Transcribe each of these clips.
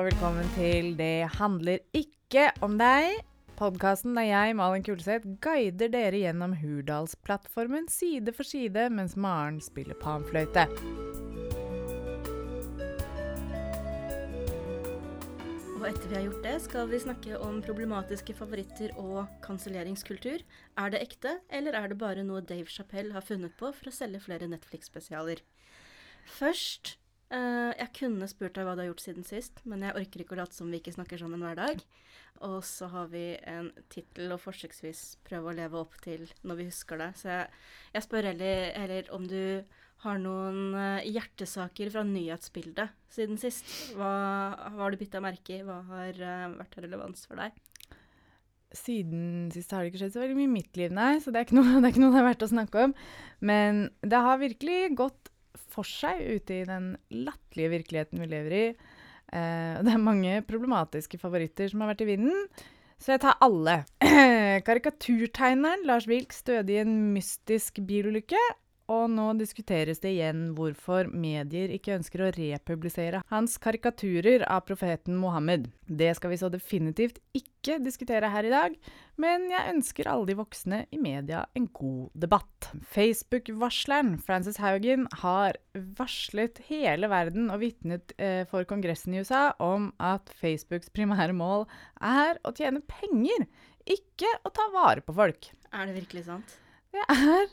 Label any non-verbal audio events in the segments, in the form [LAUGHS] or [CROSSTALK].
Og velkommen til Det handler ikke om deg. Podkasten der jeg, Malin Kulseth, guider dere gjennom Hurdalsplattformen side for side mens Maren spiller panfløyte. Og etter vi har gjort det, skal vi snakke om problematiske favoritter og kanselleringskultur. Er det ekte, eller er det bare noe Dave Chappelle har funnet på for å selge flere Netflix-spesialer? Først eh, Jeg kunne spurt deg hva du har gjort siden sist, men jeg orker ikke å late som vi ikke snakker sammen hver dag. Og så har vi en tittel å forsøksvis prøve å leve opp til når vi husker det. Så jeg, jeg spør heller, heller om du har noen eh, hjertesaker fra nyhetsbildet siden sist. Hva, hva har du bytta merke i? Hva har uh, vært av relevans for deg? Siden sist har det ikke skjedd så veldig mye i mitt liv, nei, så det er, ikke noe, [LAUGHS] det er ikke noe det er verdt å snakke om. Men det har virkelig gått for seg ute i den latterlige virkeligheten vi lever i. Eh, det er mange problematiske favoritter som har vært i vinden, så jeg tar alle. [CLEARS THROAT] Karikaturtegneren Lars Wilk døde i en mystisk bilulykke. Og nå diskuteres det igjen hvorfor medier ikke ønsker å republisere hans karikaturer av profeten Mohammed. Det skal vi så definitivt ikke diskutere her i dag, men jeg ønsker alle de voksne i media en god debatt. Facebook-varsleren Frances Haugen har varslet hele verden og vitnet eh, for Kongressen i USA om at Facebooks primære mål er å tjene penger, ikke å ta vare på folk. Er det virkelig sant? Det er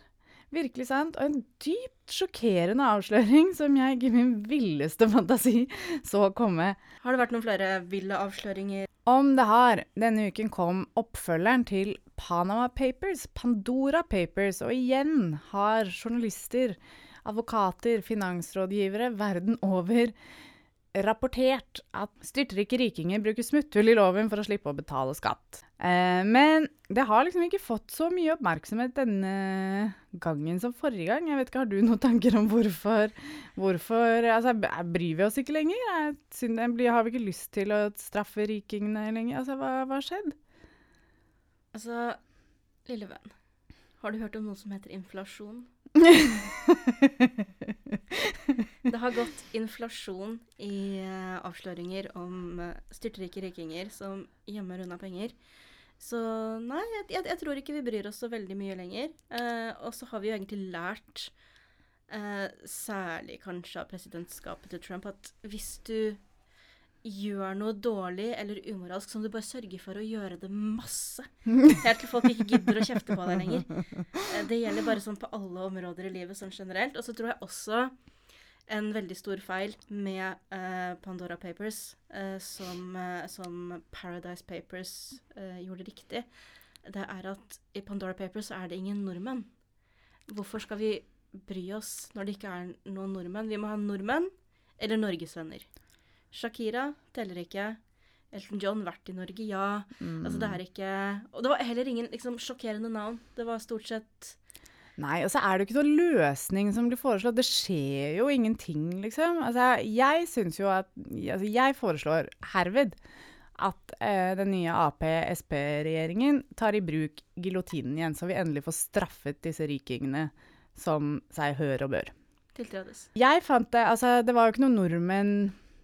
virkelig sant, og en dypt sjokkerende avsløring som jeg ikke i min villeste fantasi så komme. Har det vært noen flere ville avsløringer? Om det har. Denne uken kom oppfølgeren til Panama Papers, Pandora Papers, og igjen har journalister, advokater, finansrådgivere verden over rapportert at styrtrike rikinger bruker smutthull i loven for å slippe å betale skatt. Eh, men det har liksom ikke fått så mye oppmerksomhet denne gangen som forrige gang. Jeg vet ikke, Har du noen tanker om hvorfor, hvorfor altså, Bryr vi oss ikke lenger? Jeg, har vi ikke lyst til å straffe rikingene lenger? Altså, hva har skjedd? Altså, lille venn, har du hørt om noe som heter inflasjon? [LAUGHS] [LAUGHS] det har gått inflasjon i uh, avsløringer om uh, styrtrike rikinger som gjemmer unna penger. Så nei, jeg, jeg, jeg, tror ikke vi bryr oss så veldig mye lenger. Uh, og så har vi jo egentlig lært, særlig kanskje av presidentskapet til Trump, at hvis du gjør noe dårlig eller umoralsk, som du bare sørger for å gjøre det masse. [LAUGHS] Helt til folk ikke gidder å kjefte på deg lenger. Det gjelder bare sånn på alle områder i livet sånn generelt. Og så tror jeg også en veldig stor feil med uh, Pandora Papers, uh, som, uh, som, Paradise Papers gjorde riktig, det er at i Pandora Papers er det ingen nordmenn. Hvorfor skal vi bry oss når det ikke er noen nordmenn? Vi må ha nordmenn eller norgesvenner. Shakira teller ikke. Elton John vært i Norge, ja. Mm. Altså, det er ikke Og det var heller ingen liksom, sjokkerende navn. Det var stort sett Nei, og så er det jo ikke noen løsning som blir foreslått. Det skjer jo ingenting, liksom. Altså, jeg syns jo at Altså, jeg foreslår herved at eh, den nye Ap-Sp-regjeringen tar i bruk giljotinen igjen, så vi endelig får straffet disse rikingene som seg hør og bør. Tiltredes. Jeg fant det Altså, det var jo ikke noen nordmenn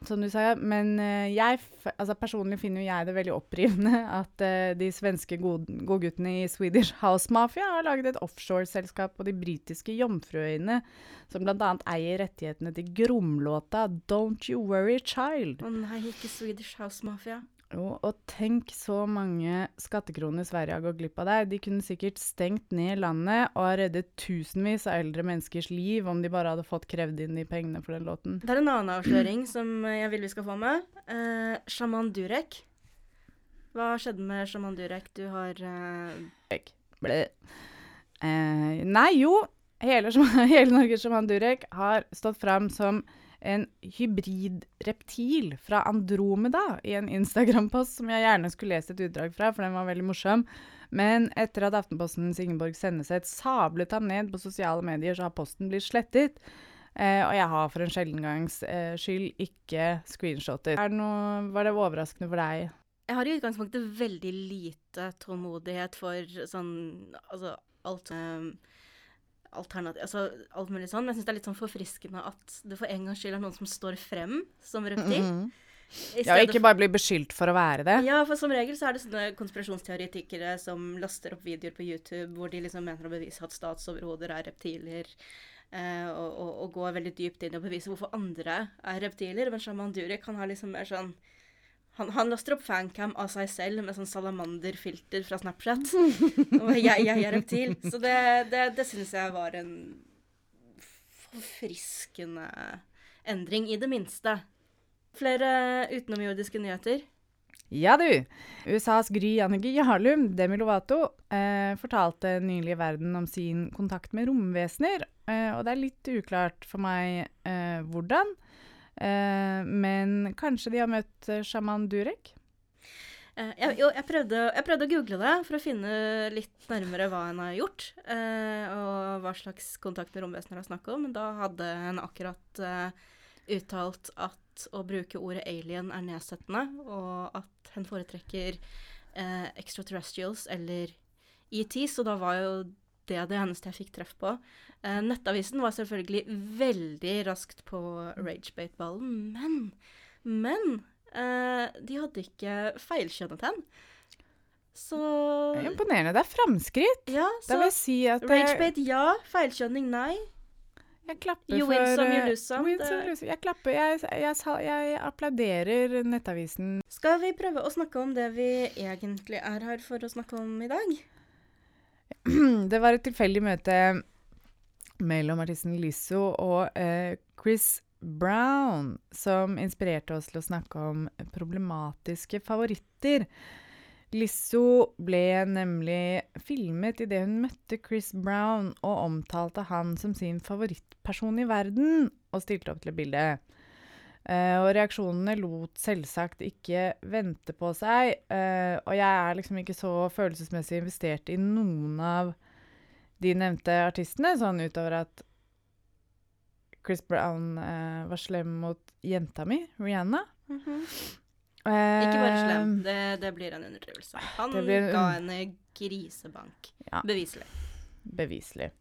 som du sa. Men uh, jeg, altså personlig finner jeg det veldig opprivende [LAUGHS] at uh, de svenske godguttene i Swedish House Mafia har laget et offshoreselskap på de britiske Jomfruøyene, som bl.a. eier rettighetene til Gromlåta 'Don't You Worry Child'. Å oh, nei, ikke Swedish House Mafia. Jo, og tenk så mange skattekroner Sverige har gått glipp av der. De kunne sikkert stengt ned landet og reddet tusenvis av eldre menneskers liv om de bare hadde fått krevd inn de pengene for den låten. Det er en annen avsløring som jeg vil vi skal få med. Eh, Shaman Durek. Hva skjedde med Shaman Durek? Du har eh... Ble. Eh, Nei, jo. Hele, [LAUGHS] hele Norges Shaman Durek har stått fram som en hybridreptil fra Andromeda i en Instagram-post som jeg gjerne skulle lest et utdrag fra, for den var veldig morsom. Men etter at Aftenpostens Ingeborg Senneset sablet ham ned på sosiale medier, så har posten blitt slettet. Eh, og jeg har for en sjelden gangs eh, skyld ikke screenshotet. Noe, var det overraskende for deg? Jeg har i utgangspunktet veldig lite tålmodighet for sånn altså alt um alternativ Altså alt mulig sånn. Men jeg syns det er litt sånn forfriskende at det for en gangs skyld er noen som står frem som reptil. Mm -hmm. Ja, ikke bare bli beskyldt for å være det. Ja, for som regel så er det sånne konspirasjonsteoretikere som laster opp videoer på YouTube hvor de liksom mener å bevise at statsoverhoder er reptiler, eh, og, og, og går veldig dypt inn i å bevise hvorfor andre er reptiler. Men Shaman Durek han har liksom mer sånn han, han laster opp fancam av seg selv med sånn salamanderfilter fra Snapchat. [LAUGHS] Og jeg, jeg er reptil. Så det, det, det syns jeg var en forfriskende endring, i det minste. Flere utenomjordiske nyheter. Ja du! USAs Gry Annike Jarlum, Demi Lovato, eh, fortalte nylig verden om sin kontakt med romvesener. Eh, og det er litt uklart for meg eh, hvordan. Eh, men kanskje de har møtt eh, sjaman Durek? Eh, jeg, jo, jeg, prøvde, jeg prøvde å google det for å finne litt nærmere hva en har gjort. Eh, og hva slags kontakt med romvesener har snakket om. Men da hadde en akkurat eh, uttalt at å bruke ordet alien er nedsettende, og at hen foretrekker eh, extraterrestrials eller ETs, og da var jo det er det eneste jeg fikk treff på. Eh, nettavisen var selvfølgelig veldig raskt på ragebate-ballen, men Men eh, de hadde ikke feilkjønnet hen. Så Imponerende. Det er framskritt. Ja, så si at det, ragebate ja, feilkjønning nei. jeg klapper You win some, you eh, lose some. Det-. Jeg klapper. Jeg, jeg, jeg applauderer Nettavisen. Skal vi prøve å snakke om det vi egentlig er her for å snakke om i dag? [CLEARS THROAT] Det var et tilfeldig møte mellom artisten Lizzo og eh, Chris Brown som inspirerte oss til å snakke om problematiske favoritter. Lizzo ble nemlig filmet idet hun møtte Chris Brown og omtalte han som sin favorittperson i verden, og stilte opp til et bilde. Eh, og reaksjonene lot selvsagt ikke vente på seg. Uh, og jeg er liksom ikke så følelsesmessig investert i noen av de nevnte artistene, sånn utover at Chris Brown uh, var slem mot jenta mi, Rihanna. Ikke bare slem, det, det blir en underdrivelse. Han blir en- ga henne grisebank. Ja. Beviselig. Beviselig.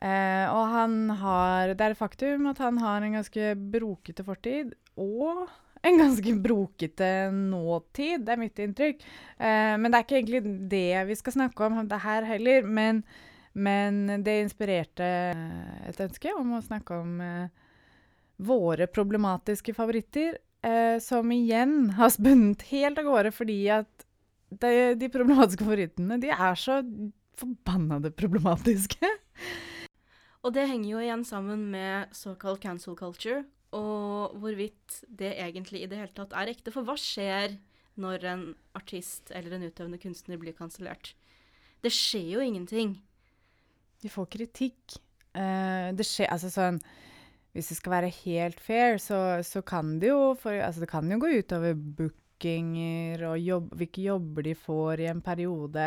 Eh, og han har Det er et faktum at han har en ganske brokete fortid og en ganske brokete nåtid. Det er mitt inntrykk. Eh, men det er ikke egentlig det vi skal snakke om det her heller. Men, men det inspirerte et ønske om å snakke om eh, våre problematiske favoritter, eh, som igjen har spunnet helt av gårde fordi at de, de problematiske favorittene de er så forbannede problematiske. Og det henger jo igjen sammen med såkalt cancel culture, og hvorvidt det egentlig i det hele tatt er ekte. For hva skjer når en artist eller en utøvende kunstner blir kansellert? Det skjer jo ingenting. De får kritikk. Uh, det skjer altså sånn Hvis det skal være helt fair, så, så kan det jo for, altså det kan jo gå utover bookinger og jobb, hvilke jobber de får i en periode.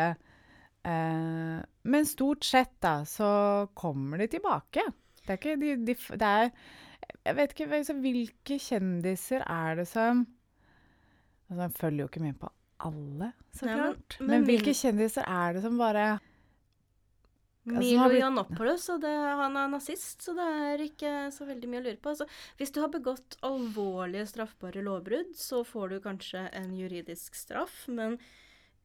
Eh, men stort sett, da, så kommer de tilbake. Det er ikke de, de Det er Jeg vet ikke altså, hvilke kjendiser er det som Altså, jeg følger jo ikke med på alle, så Nei, men- klart. men Men, min- hvilke kjendiser er det som bare Altså, Milo har blitt- og det, han er nazist, så det er ikke så veldig mye å lure på. Altså, hvis du har begått alvorlige straffbare lovbrudd, så får du kanskje en juridisk straff, men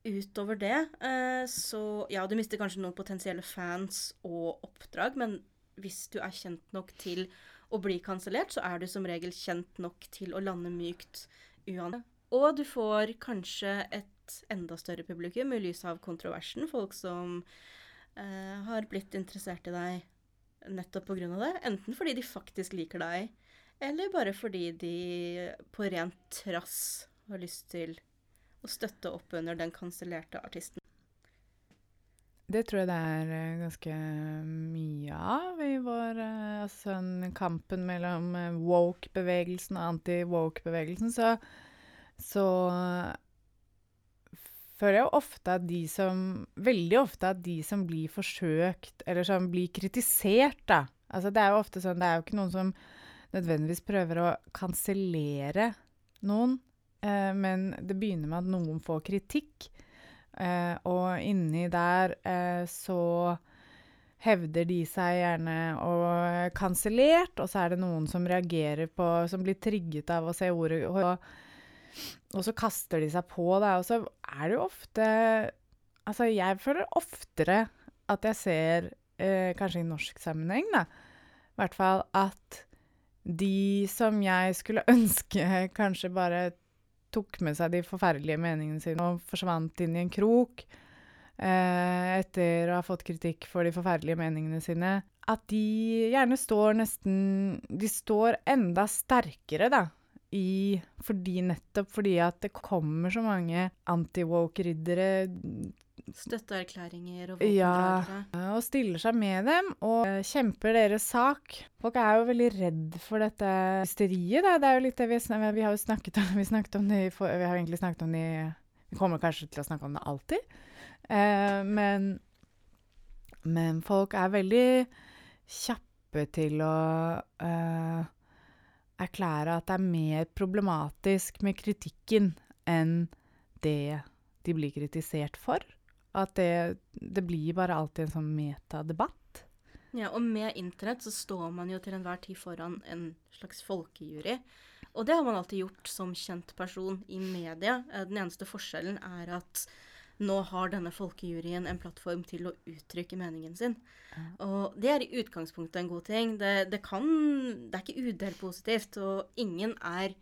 utover det eh, så Ja, du mister kanskje noen potensielle fans og oppdrag, men hvis du er kjent nok til å bli kansellert, så er du som regel kjent nok til å lande mykt uansett. Og du får kanskje et enda større publikum i lys av kontroversen. Folk som eh, har blitt interessert i deg nettopp av det. Enten fordi de faktisk liker deg, eller bare fordi de på rent trass har lyst til å støtte opp under den kansellerte artisten. Det tror jeg det er eh, ganske mye av i vår eh, altså sånn kampen mellom eh, woke-bevegelsen og anti-woke-bevegelsen. Så, så føler jeg ofte at de som Veldig ofte at de som blir forsøkt, eller som blir kritisert, da Altså det er jo ofte sånn Det er jo ikke noen som nødvendigvis prøver å kansellere noen, eh, men det begynner med at noen får kritikk. Eh, og inni der eh, så hevder de seg gjerne og kansellert, og så er det noen som reagerer på Som blir trigget av å se ordet og og så kaster de seg på, da. Og så er det jo ofte Altså, jeg føler oftere at jeg ser, eh, kanskje i norsk sammenheng, da, i hvert fall at de som jeg skulle [LAUGHS] ønske kanskje bare tok med seg de forferdelige meningene sine og forsvant inn i en krok eh, etter å ha fått kritikk for de forferdelige meningene sine, at de gjerne står nesten De står enda sterkere, da. I, fordi nettopp fordi at det kommer så mange anti-woke-riddere Støtteerklæringer og ja, og stiller seg med dem og eh, kjemper deres sak. Folk er jo veldig redd for dette hysteriet. Da. Det er jo litt det vi, vi har jo snakket om, [LAUGHS] vi snakket om det i for Vi har egentlig snakket om det i Vi kommer kanskje til å snakke om det alltid. Eh, men, men folk er veldig kjappe til å eh, erklære at det er mer problematisk med kritikken enn det de blir kritisert for. At det, det blir bare alltid en sånn metadebatt. Ja, og med internett så står man jo til enhver tid foran en slags folkejury. Og det har man alltid gjort som kjent person i media. Eh, Den eneste forskjellen er at nå har denne folkejuryen en plattform til å uttrykke meningen sin. Og det er i utgangspunktet en god ting. Det, det kan Det er ikke udelt positivt, og ingen er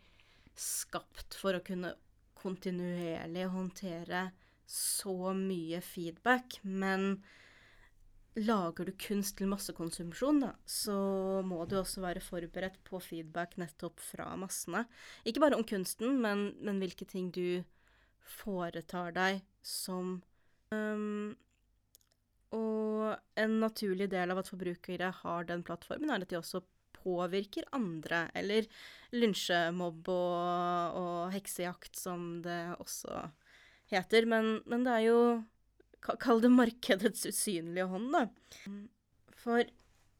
skapt for å kunne kontinuerlig håndtere så mye feedback, men lager du kunst til massekonsumsjon, da, så må du også være forberedt på feedback nettopp fra massene. Ikke bare om kunsten, men, men hvilke ting du foretar deg som um, Og en naturlig del av at forbrukere har den plattformen, er at de også påvirker andre, eller lynsjemobb og, og heksejakt, som det også heter. Men, men det er jo Kall det markedets usynlige hånd, da. For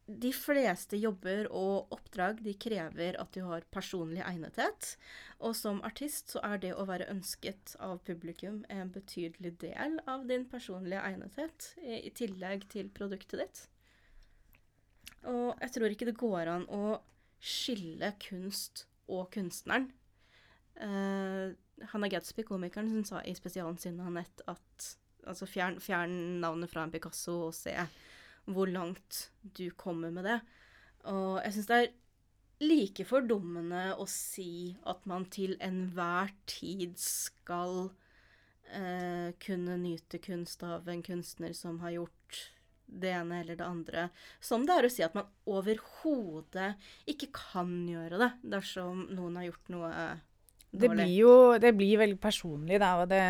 de fleste jobber og oppdrag de krever at du har personlig egnethet. Og som artist så er det å være ønsket av publikum en betydelig del av din personlige egnethet, i, tillegg til produktet ditt. Og jeg tror ikke det går an å skille kunst og kunstneren. Uh, Hannah Gadsby, komikeren, hun sa i spesialen sin Annette, at altså fjern, fjern navnet fra en Picasso og se hvor langt du kommer med det. Og jeg syns det er like fordummende å si at man til enhver tid skal eh, kunne nyte kunst av en kunstner som har gjort det ene eller det andre, som det er å si at man overhodet ikke kan gjøre det dersom noen har gjort noe eh, Det blir jo det blir veldig personlig, da, og det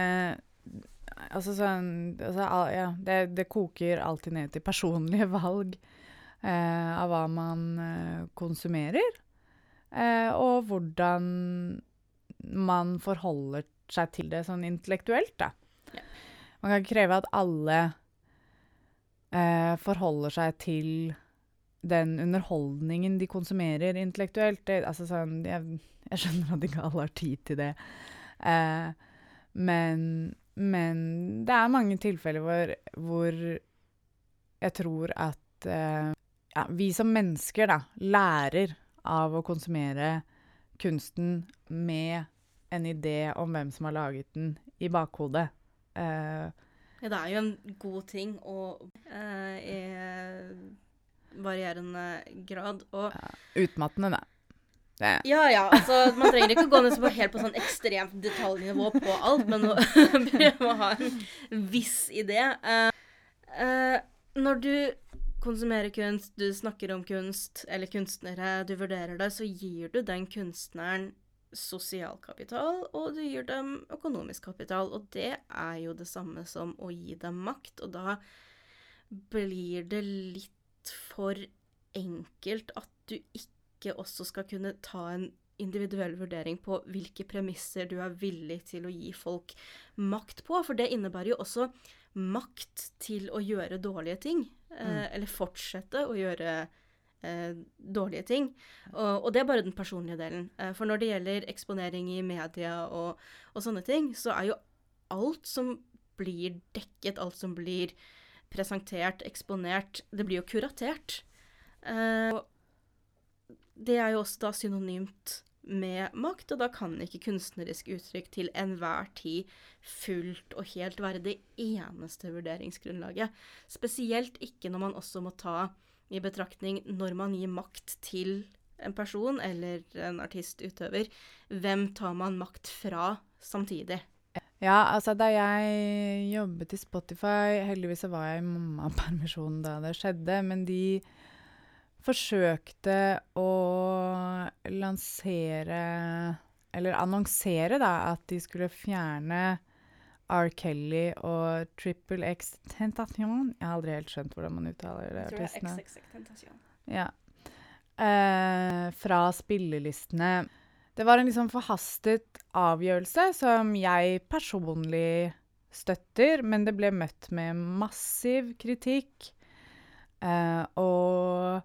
Altså sånn altså, ja, det, det koker alltid ned til personlige [LAUGHS] valg eh, av hva man eh, konsumerer, eh, og hvordan man forholder seg til det sånn intellektuelt, da. Ja. Man kan kreve at alle eh, forholder seg til den underholdningen de konsumerer intellektuelt. Det, altså sånn, jeg, jeg skjønner at ikke alle har tid til det. Eh, men, men det er mange tilfeller hvor, hvor jeg tror at eh, ja, vi som mennesker da, lærer av å konsumere kunsten med en idé om hvem som har laget den, i bakhodet. Eh, Ja, det er jo en god ting å eh, i varierende grad. Og utmattende, da. Det, ja, ja, altså man trenger ikke å gå ned på helt på sånn ekstremt detaljnivå på alt, men å [LAUGHS] prøve å ha en viss idé. Uh, uh, når du konsumerer kunst, du snakker om kunst eller kunstnere, du vurderer det, så gir du den kunstneren sosial kapital, og du gir dem økonomisk kapital. Og det er jo det samme som å gi dem makt, og da blir det litt for enkelt at du ikke også skal kunne ta en individuell vurdering på hvilke premisser du er villig til å gi folk makt på, for det innebærer jo også makt til å gjøre dårlige ting, eh, eller fortsette å gjøre eh, dårlige ting. Og, og det er bare den personlige delen. Eh, for når det gjelder eksponering i media og, og sånne ting, så er jo alt som blir dekket, alt som blir presentert, eksponert, det blir jo kuratert. Eh, og det er jo også da synonymt med makt, og da kan ikke kunstnerisk uttrykk til enhver tid fullt og helt være det eneste vurderingsgrunnlaget. Spesielt ikke når man også må ta i betraktning når man gir makt til en person eller en artistutøver. Hvem tar man makt fra samtidig? Ja, altså da jeg jobbet i Spotify Heldigvis så var jeg i mammapermisjon da det skjedde, men de forsøkte å lansere Eller annonsere, da, at de skulle fjerne R. Kelly og Triple X Tentation. Jeg har aldri helt skjønt hvordan man uttaler det. artistene. Ja. Eh, fra spillelistene. Det var en liksom forhastet avgjørelse som jeg personlig støtter, men det ble møtt med massiv kritikk. Eh, og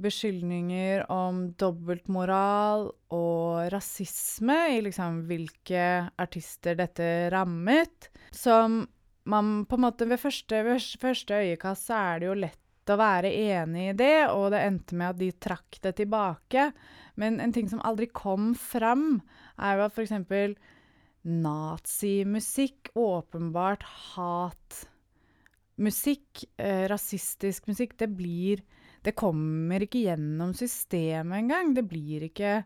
beskyldninger om dobbeltmoral og rasisme i liksom hvilke artister dette rammet. Som man på en måte ved første, ved første øyekast så er det jo lett å være enig i det, og det endte med at de trakk det tilbake. Men en ting som aldri kom fram, er jo at f.eks. nazimusikk, åpenbart hatmusikk, eh, rasistisk musikk, det blir det kommer ikke gjennom systemet engang. Det blir ikke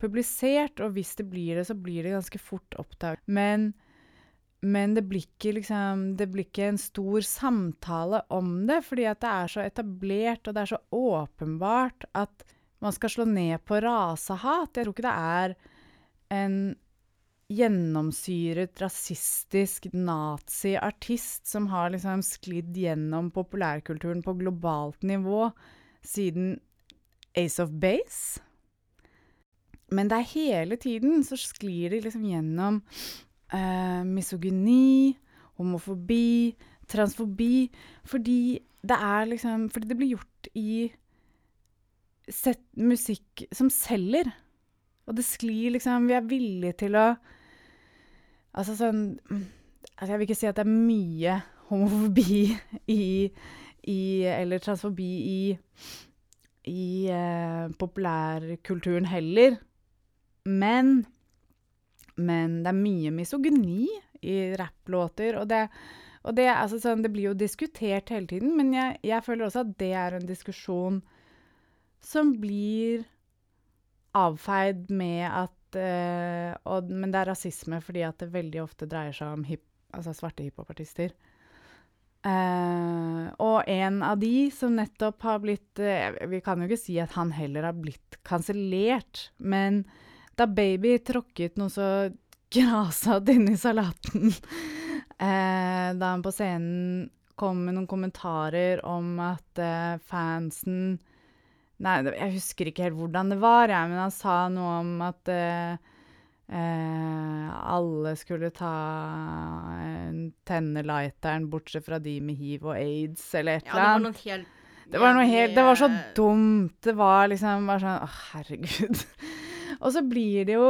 publisert, og hvis det blir det, så blir det ganske fort oppdaget. Men, men det, blir ikke, liksom, det blir ikke en stor samtale om det, fordi det er så etablert, og det er så åpenbart at man skal slå ned på rasehat. Jeg tror ikke det er en gjennomsyret, rasistisk naziartist som har liksom sklidd gjennom populærkulturen på globalt nivå siden Ace of Base. Men det er hele tiden så sklir de liksom gjennom misogyni, homofobi, transfobi Fordi det er liksom Fordi det blir gjort i sett musikk som selger. Og det sklir liksom Vi er villige til å Altså sånn altså Jeg vil ikke si at det er mye homofobi [LAUGHS] i, i Eller transfobi i i eh, populærkulturen heller. Men Men det er mye misogyni i rapplåter, og det og det, altså sånn, det blir jo diskutert hele tiden, men jeg, jeg føler også at det er en diskusjon som blir avfeid med at uh, og, Men det er rasisme fordi at det veldig ofte dreier seg om hip, altså svarte hiphopartister. Uh, og en av de som nettopp har blitt uh, Vi kan jo ikke si at han heller har blitt kansellert, men da Baby tråkket noe så grasete inn i salaten eh, da han på scenen kom med noen kommentarer om at fansen Nei, jeg husker ikke helt hvordan det var, jeg, men han sa noe om at Eh, alle skulle ta tenne lighteren, bortsett fra de med hiv og aids, eller et eller annet. Ja, det var noe helt Det var så dumt. Det var liksom bare sånn Å, herregud. Og så blir det jo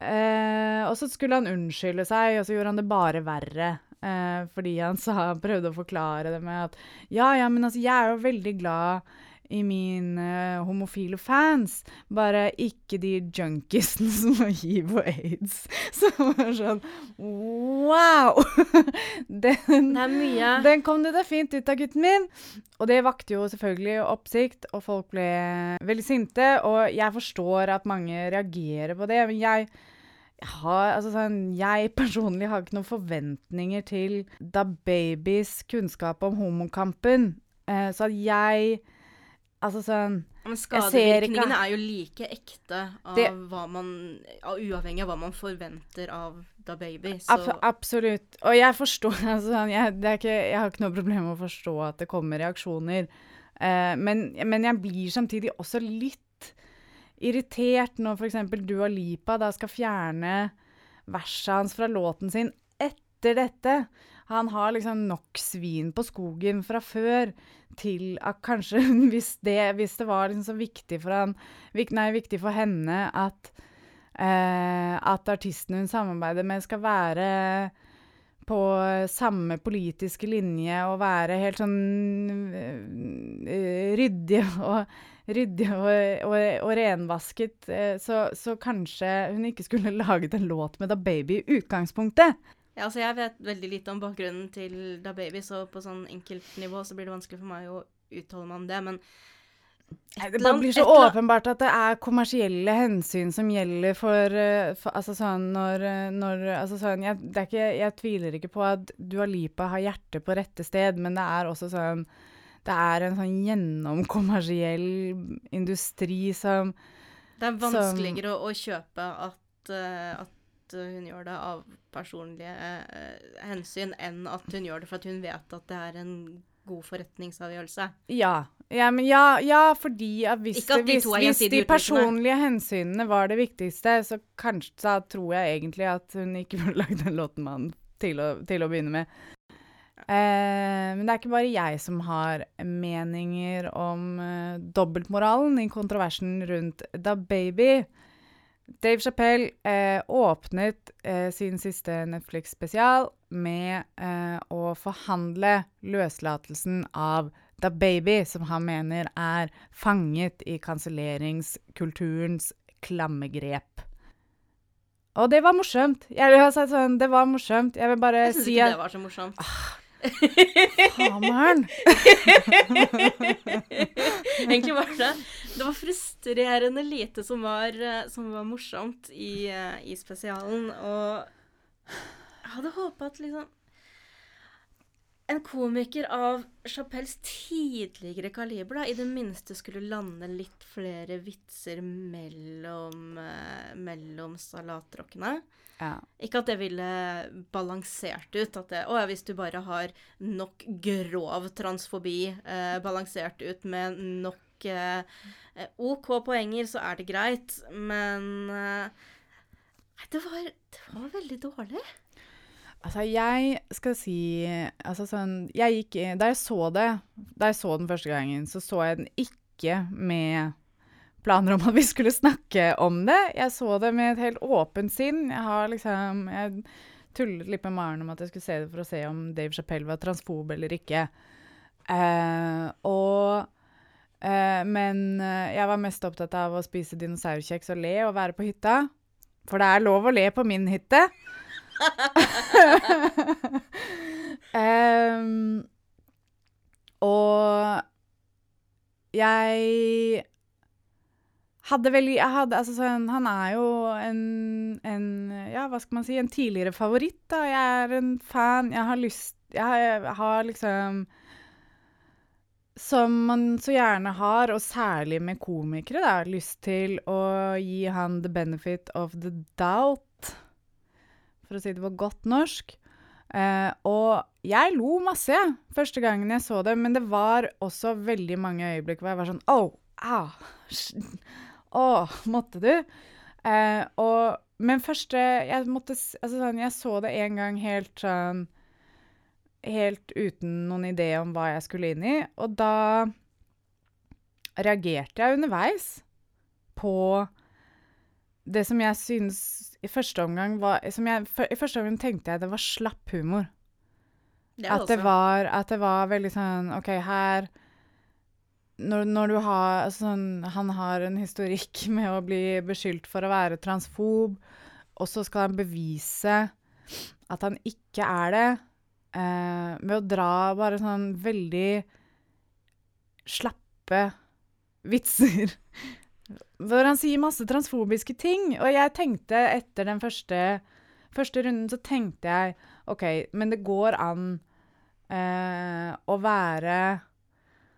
eh, Og så skulle han unnskylde seg, og så gjorde han det bare verre. Eh, fordi han sa, prøvde å forklare det med at Ja, ja, men altså, jeg er jo veldig glad i mine homofile fans. Bare ikke de junkiesene [LAUGHS] som har hiv og aids. [LAUGHS] Som var sånn Wow! [LAUGHS] Den. Den kom du deg fint ut av, gutten min. Og det vakte jo selvfølgelig oppsikt, og folk ble veldig sinte. Og jeg forstår at mange reagerer på det, men jeg har, altså sånn, jeg personlig har ikke noen forventninger til Da Babys kunnskap om homokampen. Eh, så at jeg Altså sånn Men skadevirkningene er jo like ekte av det, hva man av, Uavhengig av hva man forventer av da baby. Ab absolutt. Og jeg forstår [LAUGHS] altså, sånn, jeg, ikke, jeg, har ikke noe problem med å forstå at det kommer reaksjoner. Uh, men, men, jeg blir samtidig også litt irritert når f.eks. Dua Lipa da skal fjerne verset hans fra låten sin etter dette. Han har liksom nok svin på skogen fra før til at kanskje [LAUGHS] hvis det, hvis det var liksom så viktig for han Nei, viktig for henne at eh, at artisten hun samarbeider med, skal være på samme politiske linje og være helt sånn uh, ryddige [LAUGHS] og ryddig og, og, og renvasket, eh, så, så kanskje hun ikke skulle [LAUGHS] laget en låt med Da Baby i utgangspunktet. Ja, altså jeg vet veldig lite om bakgrunnen til Da Baby, så på sånn enkeltnivå så blir det vanskelig for meg å uttale meg om det, men Nei, det bare blir så åpenbart at det er kommersielle hensyn som gjelder for, eh, for Altså sånn når, eh, når altså sånn, jeg, ikke, jeg, tviler ikke på at Dua Lipa har hjertet på rette sted, men det er også sånn Det er en sånn gjennomkommersiell industri som Det er vanskeligere som, å, å, kjøpe at, uh, at hun gjør det av personlige eh, hensyn, enn at hun gjør det for at hun vet at det er en god forretningsavgjørelse. Ja. Ja, ja, ja fordi hvis, de, hvis, hvis de personlige hensynene var det viktigste, så kanskje så tror jeg egentlig at hun ikke [LAUGHS] burde lagd den låten med han til til å begynne med. Eh, men det er ikke bare jeg som har meninger om eh, dobbeltmoralen i kontroversen rundt Da Baby. Dave Chappelle eh, åpnet eh, sin siste Netflix-spesial med eh, å forhandle løslatelsen av Da Baby, som han mener er fanget i kanselleringskulturens klammegrep. Og det var morsomt. Jeg vil ha sagt sånn, det var morsomt. Jeg vil bare jeg si at Jeg syns ikke det var så morsomt. Ah, Hameren! [LAUGHS] Egentlig var det Det var frustrerende lite som var, eh, som var morsomt i, eh, i, spesialen. Og jeg hadde håpa at liksom en komiker av Chapelles tidligere kaliber da, i det minste skulle lande litt flere vitser mellom, uh, mellom salatrockene. Ja. Ikke at det ville balansert ut. At det, å, hvis du bare har nok grov transfobi eh, balansert ut med nok uh, OK poenger, så er det greit. Men det var, det var veldig dårlig. Altså, jeg skal si Altså sånn Jeg gikk Da jeg så det, da jeg så den første gangen, så så jeg den ikke med planer om at vi skulle snakke om det. Jeg så det med et helt åpent sinn. Jeg har liksom Jeg tullet litt med Maren om at jeg skulle se det for å se om Dave Chappelle var transfob eller ikke. Eh, og eh, Men uh, jeg var mest opptatt av å spise dinosaurkjeks og le og være på hytta. For det er lov å le på min hytte um, [LAUGHS] og jeg hadde vel jeg hadde, altså, sånn, Han er jo en, en, Ja, hva skal man si? En tidligere favoritt, da. Jeg er en fan. Jeg har lyst Jeg har, jeg har liksom Som man så gjerne har, og særlig med komikere, da, lyst til å gi han the benefit of the doubt for å si det på godt norsk. Eh, og jeg lo masse ja, første gangen jeg så det, men det var også veldig mange øyeblikk hvor jeg var sånn oh, ah, Å, måtte du? Eh, og, men første jeg, måtte, altså sånn, jeg så det en gang helt sånn Helt uten noen idé om hva jeg skulle inn i. Og da reagerte jeg underveis på det som jeg syns i første omgang var jeg, I første omgang tenkte jeg det var slapp humor. Det at, det var, at det var veldig sånn OK, her når, når, du har altså sånn, Han har en historikk [LAUGHS] med å bli beskyldt for å være transfob, og så skal han bevise at han ikke er det, eh, med å dra bare sånn veldig slappe vitser hvor han sier masse transfobiske ting. Og jeg tenkte etter den første, første runden, så tenkte jeg OK, men det går an eh, å være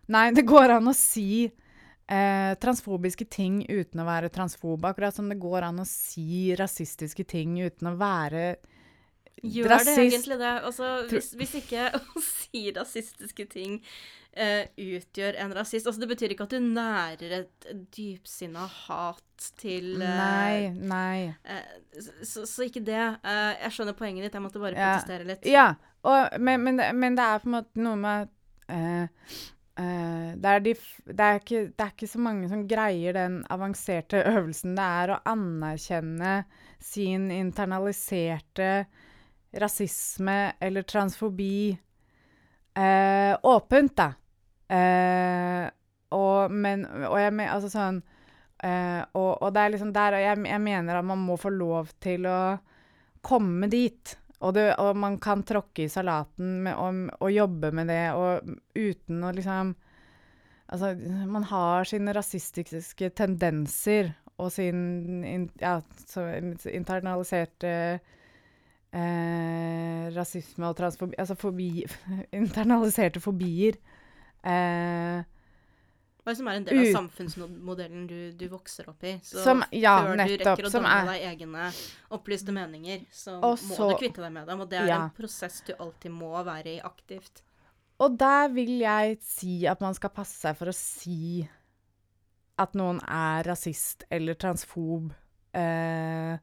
Nei, det går an å si eh, transfobiske ting uten å være transfob. Akkurat som det går an å si rasistiske ting uten å være Gjør rasist. det egentlig det? Altså, hvis, hvis ikke [LAUGHS] å si rasistiske ting uh, utgjør en rasist. Altså, det betyr ikke at du nærer et dypsinna hat til uh, Nei, nei. Uh, så, så, ikke det. jeg skjønner poenget ditt, jeg måtte bare ja. protestere litt. Ja, og, men, men, men, det er på en måte noe med det er, de, det, er ikke, det, er ikke, så mange som greier den avanserte øvelsen det er å anerkjenne sin internaliserte rasisme eller transfobi eh, åpent, da. Eh, og, men, og jeg mener Altså sånn eh, og, og det er liksom der jeg, jeg mener at man må få lov til å komme dit. Og, det, og man kan tråkke i salaten med, og, og jobbe med det og uten å liksom Altså, man har sine rasistiske tendenser og sin in, ja, internaliserte eh, rasisme og transfobi Altså fobi [LAUGHS] Internaliserte fobier. Eh, det som er en del av samfunnsmodellen du, du vokser opp i? Så Som- ja, før du rekker å danne deg egne opplyste meninger, så også, må du kvitte deg med dem. Og det er Ja. en prosess du alltid må være i aktivt. Og der vil jeg si at man skal passe seg for å si at noen er rasist eller transfob. Eh,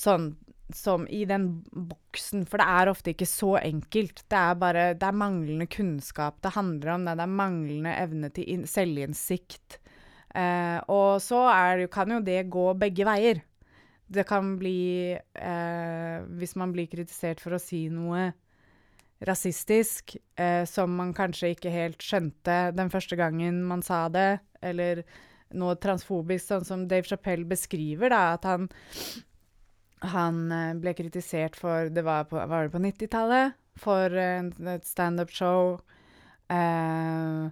sånn som i den boksen, for det er ofte ikke så enkelt. Det er bare Det er manglende kunnskap det handler om. Det, det er manglende evne til inn- selvinnsikt. Eh, og så er kan jo det gå begge veier. Det kan bli eh, Hvis man blir kritisert for å si noe rasistisk, eh, som man kanskje ikke helt skjønte den første gangen man sa det, eller noe transfobisk, sånn som Dave Chappelle beskriver, da, at han han eh, ble kritisert for Det var, på, var det på 90-tallet? For en, et standup-show eh,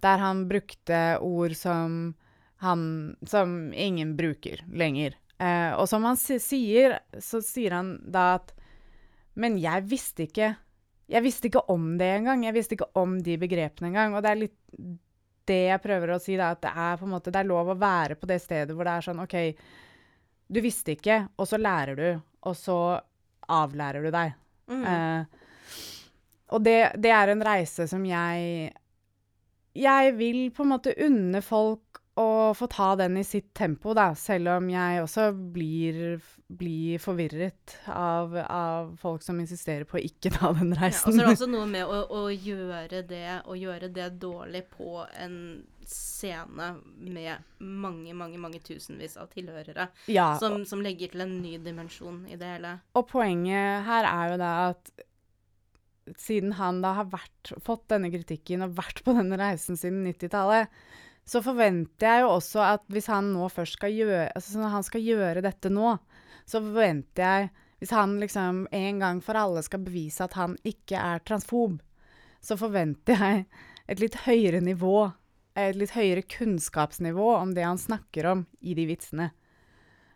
der han brukte ord som han Som ingen bruker lenger. Eh, og som han sier, så sier han da at Men jeg visste ikke Jeg visste ikke om det engang. Jeg visste ikke om de begrepene engang. Og det er litt det jeg prøver å si, da, at det er på en måte Det er lov å være på det stedet hvor det er sånn OK, du visste ikke, og så lærer du, og så avlærer du deg. Mm. Eh, og det, det er en reise som jeg Jeg vil på en måte unne folk å få ta den i sitt tempo, da, selv om jeg også blir, blir forvirret av, av folk som insisterer på å ikke ta den Ja, og reisen. så er det også noe med å, å gjøre det og gjøre det dårlig på en scene med mange, mange mange tusenvis av tilhørere, ja, som, som legger til en ny dimensjon i det hele. Og poenget her er jo da at siden han da har vært, fått denne kritikken og vært på denne reisen siden 90-tallet, så forventer jeg jo også at hvis han nå først skal gjøre altså Når han skal gjøre dette nå, så forventer jeg Hvis han liksom en gang for alle skal bevise at han ikke er transfob, så forventer jeg et litt høyere nivå, et litt høyere kunnskapsnivå om det han snakker om i de vitsene.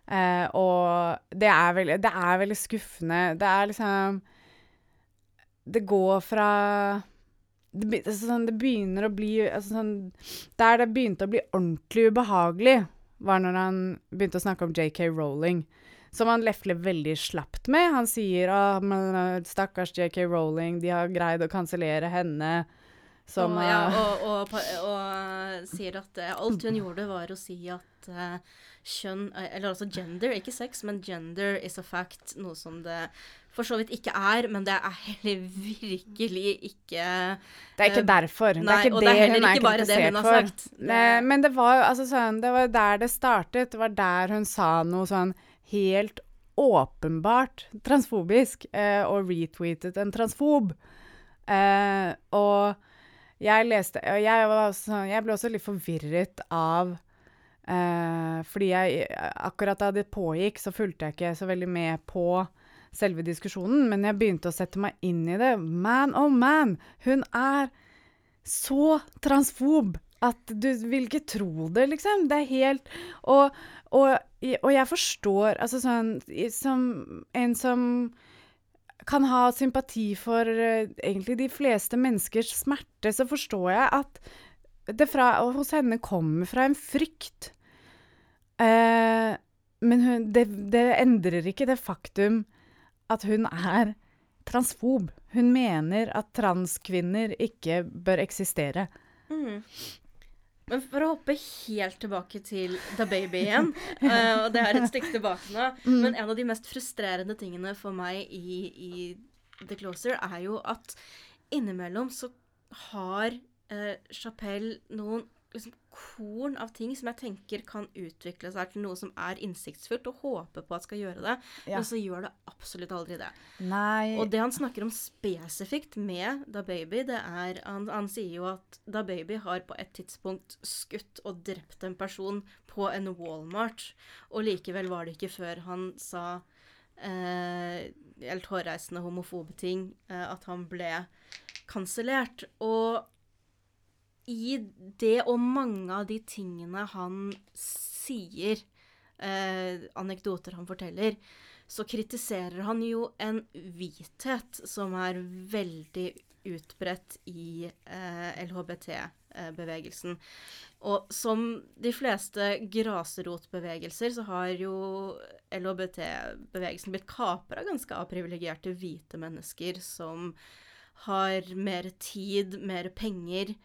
Eh, og det er, veldig, det er veldig skuffende. Det er liksom Det går fra det, altså sånn, det begynner å bli altså sånn, Der det begynte å bli ordentlig ubehagelig, var når han begynte å snakke om JK Rowling. Som han lefler veldig slapt med. Han sier at stakkars JK Rowling, de har greid å kansellere henne. Som og, ja, eh, og, og, og sier at eh, alt hun gjorde, var å si at uh, kjønn eh, Eller altså gender, ikke sex, men gender is a fact. Noe som det for så vidt ikke er, men det er heller virkelig ikke Det er ikke Eh, derfor. nei, det er ikke det, det er hun er kritisert for. sagt. Det- men det var jo altså sånn, det var der det startet. Det var der hun sa noe sånn helt åpenbart transfobisk, eh, og retweetet en transfob. Eh, og jeg leste Og jeg, var sånn, jeg ble også litt forvirret av eh, Fordi jeg akkurat da det pågikk, så fulgte jeg ikke så veldig med på selve diskusjonen, men jeg begynte å sette meg inn i det. Man, oh man! Hun er så transfob at du vil ikke tro det, liksom. Det er helt Og, og, og jeg forstår Altså sånn Som en som kan ha sympati for uh, egentlig de fleste menneskers smerte, så forstår jeg at det fra, hos henne kommer fra en frykt. Uh, men hun, det, det endrer ikke det faktum at hun er transfob. Hun mener at transkvinner ikke bør eksistere. Mhm. Men for å hoppe helt tilbake til The Baby igjen, [LAUGHS] eh, og det er et stykke tilbake nå, Mm. men en av de mest frustrerende tingene for meg i, i The Closer er jo at innimellom så har uh, Chapelle noen liksom, korn av ting som jeg tenker kan utvikle seg til noe som er innsiktsfullt, og håper på at skal gjøre det, Ja. men så gjør det absolutt aldri det. Nei Og det han snakker om spesifikt med Da Baby, det er Han, han sier jo at Da Baby har på et tidspunkt skutt og drept en person på en Walmart, og likevel var det ikke før han sa eh, helt hårreisende homofobe ting, eh, at han ble kansellert. Og i det og mange av de tingene han sier, eh, anekdoter han forteller, så kritiserer han jo en hvithet som er veldig utbredt i eh, LHBT-bevegelsen. Og som de fleste grasrotbevegelser, så har jo LHBT-bevegelsen blitt kapra ganske av privilegerte hvite mennesker som har mer tid, mer penger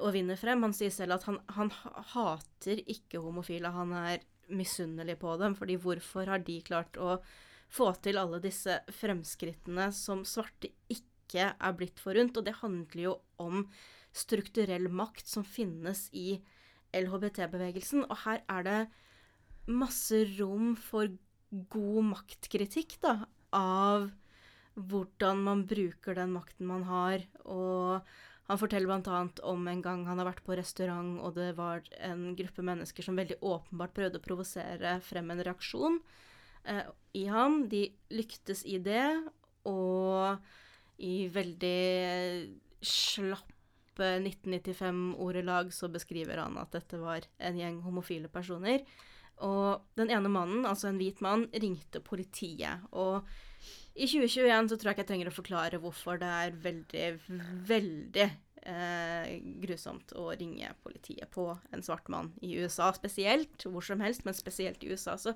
og vinner frem. Han sier selv at han, han hater ikke homofile, han er misunnelig på dem, fordi hvorfor har de klart å få til alle disse fremskrittene som svarte ikke er blitt forunt? Og det handler jo om strukturell makt som finnes i LHBT-bevegelsen, og her er det masse rom for god maktkritikk, da, av hvordan man bruker den makten man har. Og han forteller bl.a. om en gang han har vært på restaurant, og det var en gruppe mennesker som veldig åpenbart prøvde å provosere frem en reaksjon eh, i ham. De lyktes i det, og i veldig slappe 1995-ordelag så beskriver han at dette var en gjeng homofile personer. Og den ene mannen, altså en hvit mann, ringte politiet. Og i 2021 så tror jeg ikke jeg trenger å forklare hvorfor det er veldig, veldig eh, grusomt å ringe politiet på en svart mann i USA spesielt. Hvor som helst, men spesielt i USA. Så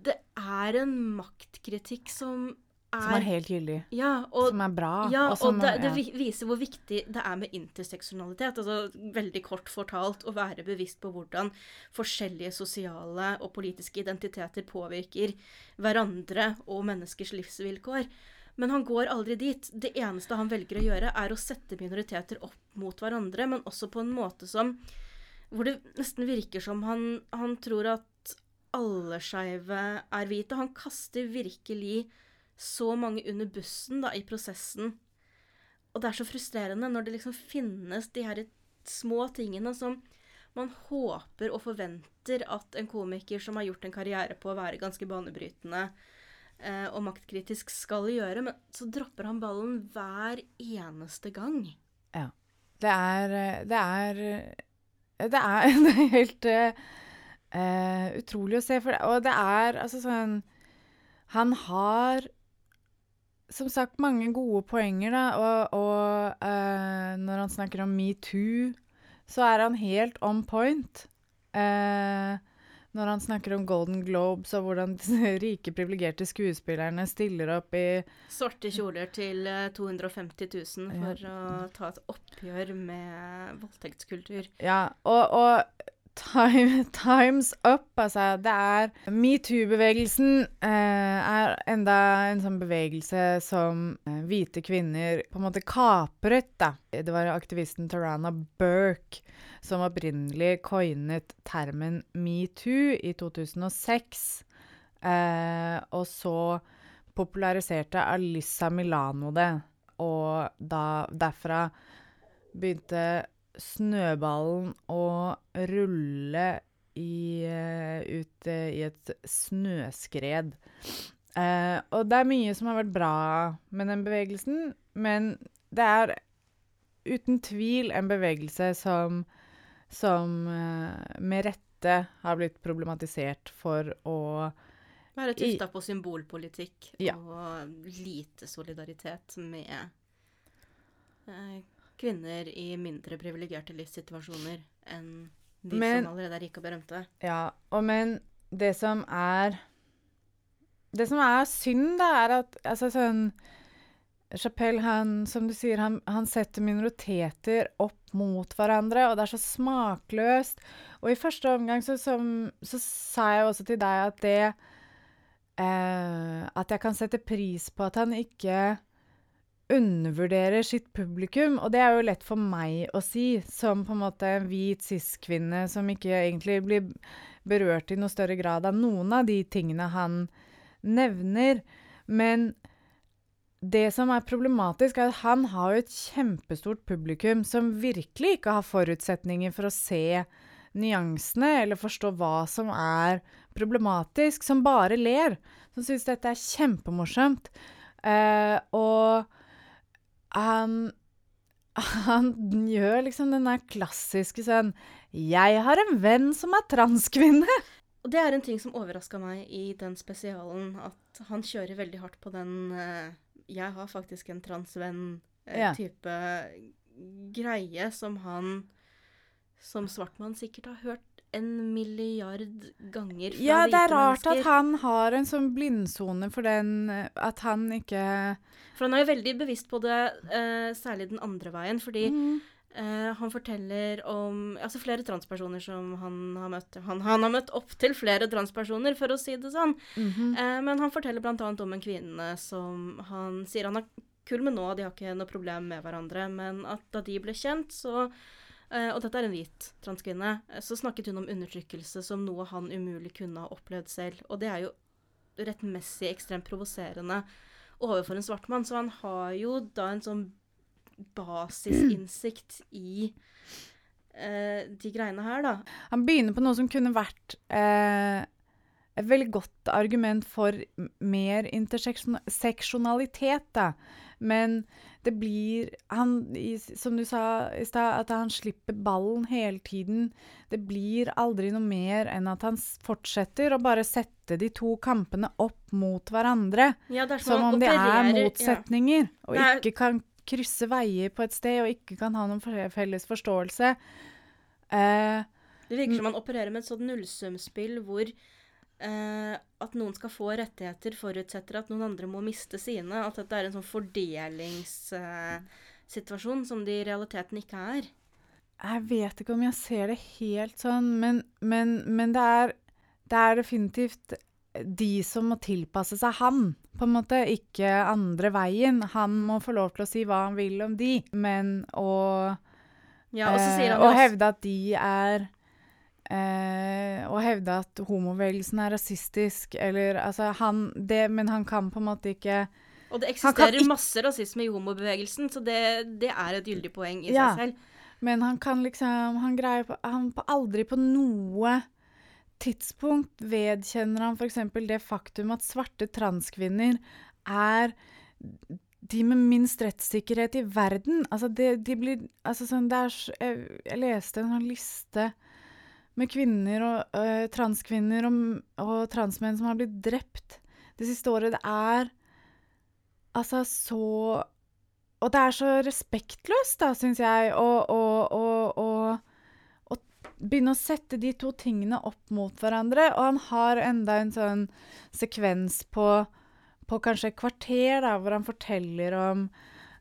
det er en maktkritikk som er Som er helt gyldig. Ja, og som er bra. ja, og og, det, det viser hvor viktig det er med interseksjonalitet. Altså veldig kort fortalt å være bevisst på hvordan forskjellige sosiale og politiske identiteter påvirker hverandre og menneskers livsvilkår. Men han går aldri dit. Det eneste han velger å gjøre, er å sette minoriteter opp mot hverandre, men også på en måte som Hvor det nesten virker som han, han tror at alle skeive er hvite. Han kaster virkelig så mange under bussen da, i prosessen. Og det er så frustrerende når det liksom finnes de her små tingene som man håper og forventer at en komiker som har gjort en karriere på å være ganske banebrytende eh, og maktkritisk skal gjøre, men så dropper han ballen hver eneste gang. Det er Det er Det er, [LAUGHS] det er helt eh, utrolig å se. For, og det er altså sånn Han har som sagt mange gode poenger, da. Og, og uh, når han snakker om metoo, så er han helt on point. Uh, når han snakker om Golden Globes og hvordan [LAUGHS] rike, privilegerte skuespillerne stiller opp i Svarte kjoler til eh, 250 000 for å ta et oppgjør med voldtektskultur. Ja, og, og time, times up, altså. Det er Metoo-bevegelsen eh, er enda en sånn bevegelse som eh, hvite kvinner på en måte kapret, da. Det var aktivisten Tarana Burke som opprinnelig coinet termen metoo i 2006. Eh, og så populariserte Alyssa Milano det, og da derfra begynte snøballen å rulle i, eh, ut eh, i et snøskred. Uh, og det er mye som har vært bra med den bevegelsen, men det er uten tvil en bevegelse som, som uh, med rette har blitt problematisert for å Være tufta på symbolpolitikk Ja. og lite solidaritet med eh, kvinner i mindre privilegerte livssituasjoner enn de Men- som allerede er rike og berømte. Ja, og men det som er Det som er synd, da, er at altså sånn Chapelle, han, som du sier, han, han setter minoriteter opp mot hverandre, og det er så smakløst. Og i første omgang så, som, så sa jeg også til deg at det eh, At jeg kan sette pris på at han ikke undervurderer sitt publikum. Og det er jo lett for meg å si, som på en måte en hvit cis-kvinne som ikke egentlig blir berørt i noe større grad av noen av de tingene han nevner. Men det som er problematisk, er at han har jo et kjempestort publikum som virkelig ikke har forutsetninger for å se nyansene eller forstå hva som er problematisk, som bare ler. Som syns dette er kjempemorsomt. Eh, og han [LAUGHS] han gjør liksom den der klassiske sånn 'Jeg har en venn som er transkvinne'. Og det er en ting som overraska meg i den spesialen, at han kjører veldig hardt på den uh, 'jeg har faktisk en transvenn'-type uh, ja. greie som han som svartmann sikkert har hørt en milliard ganger fra Ja, det er rart at han har en sånn blindsone for den At han ikke For han er jo veldig bevisst på det, uh, særlig den andre veien, fordi mm. uh, han forteller om altså flere transpersoner som han har møtt. Han, han har møtt opptil flere transpersoner, for å si det sånn. Mm -hmm. uh, men han forteller bl.a. om en kvinne som han sier han er kul med nå, de har ikke noe problem med hverandre, men at da de ble kjent, så og dette er en hvit transkvinne. Så snakket hun om undertrykkelse som noe han umulig kunne ha opplevd selv. Og det er jo rettmessig ekstremt provoserende overfor en svart mann. Så han har jo da en sånn basisinnsikt i uh, de greiene her, da. Han begynner på noe som kunne vært uh, et veldig godt argument for mer interseksjonalitet, da. Men det blir han, Som du sa i stad, at han slipper ballen hele tiden. Det blir aldri noe mer enn at han fortsetter å bare sette de to kampene opp mot hverandre. Ja, som om de er motsetninger, ja. og er, ikke kan krysse veier på et sted, og ikke kan ha noen felles forståelse. Uh, det virker som han opererer med et sånt nullsumspill hvor Uh, at noen skal få rettigheter, forutsetter at noen andre må miste sine. At dette er en sånn fordelingssituasjon eh, som det i realiteten ikke er. Jeg vet ikke om jeg ser det helt sånn, men, men, men det, er, det, er, definitivt de som må tilpasse seg han, på en måte. Ikke andre veien. Han må få lov til å si hva han vil om de, men å ja, og, eh, og hevde at de er Eh, og hevde at homobevegelsen er rasistisk, eller altså han det, Men han kan på en måte ikke Og det eksisterer masse rasisme i homobevegelsen, så det, det er et gyldig poeng i ja, seg selv. Men han kan liksom Han greier på, han på aldri på noe tidspunkt vedkjenner han f.eks. det faktum at svarte transkvinner er de med minst rettssikkerhet i verden. Altså, det, de blir Altså, sånn er Jeg, jeg leste en sånn liste med kvinner og uh, transkvinner og, og, transmenn som har blitt drept det siste året. Det er altså så Og det er så respektløst, da, syns jeg, å begynne å sette de to tingene opp mot hverandre. Og han har enda en sånn sekvens på, på kanskje et kvarter, da, hvor han forteller om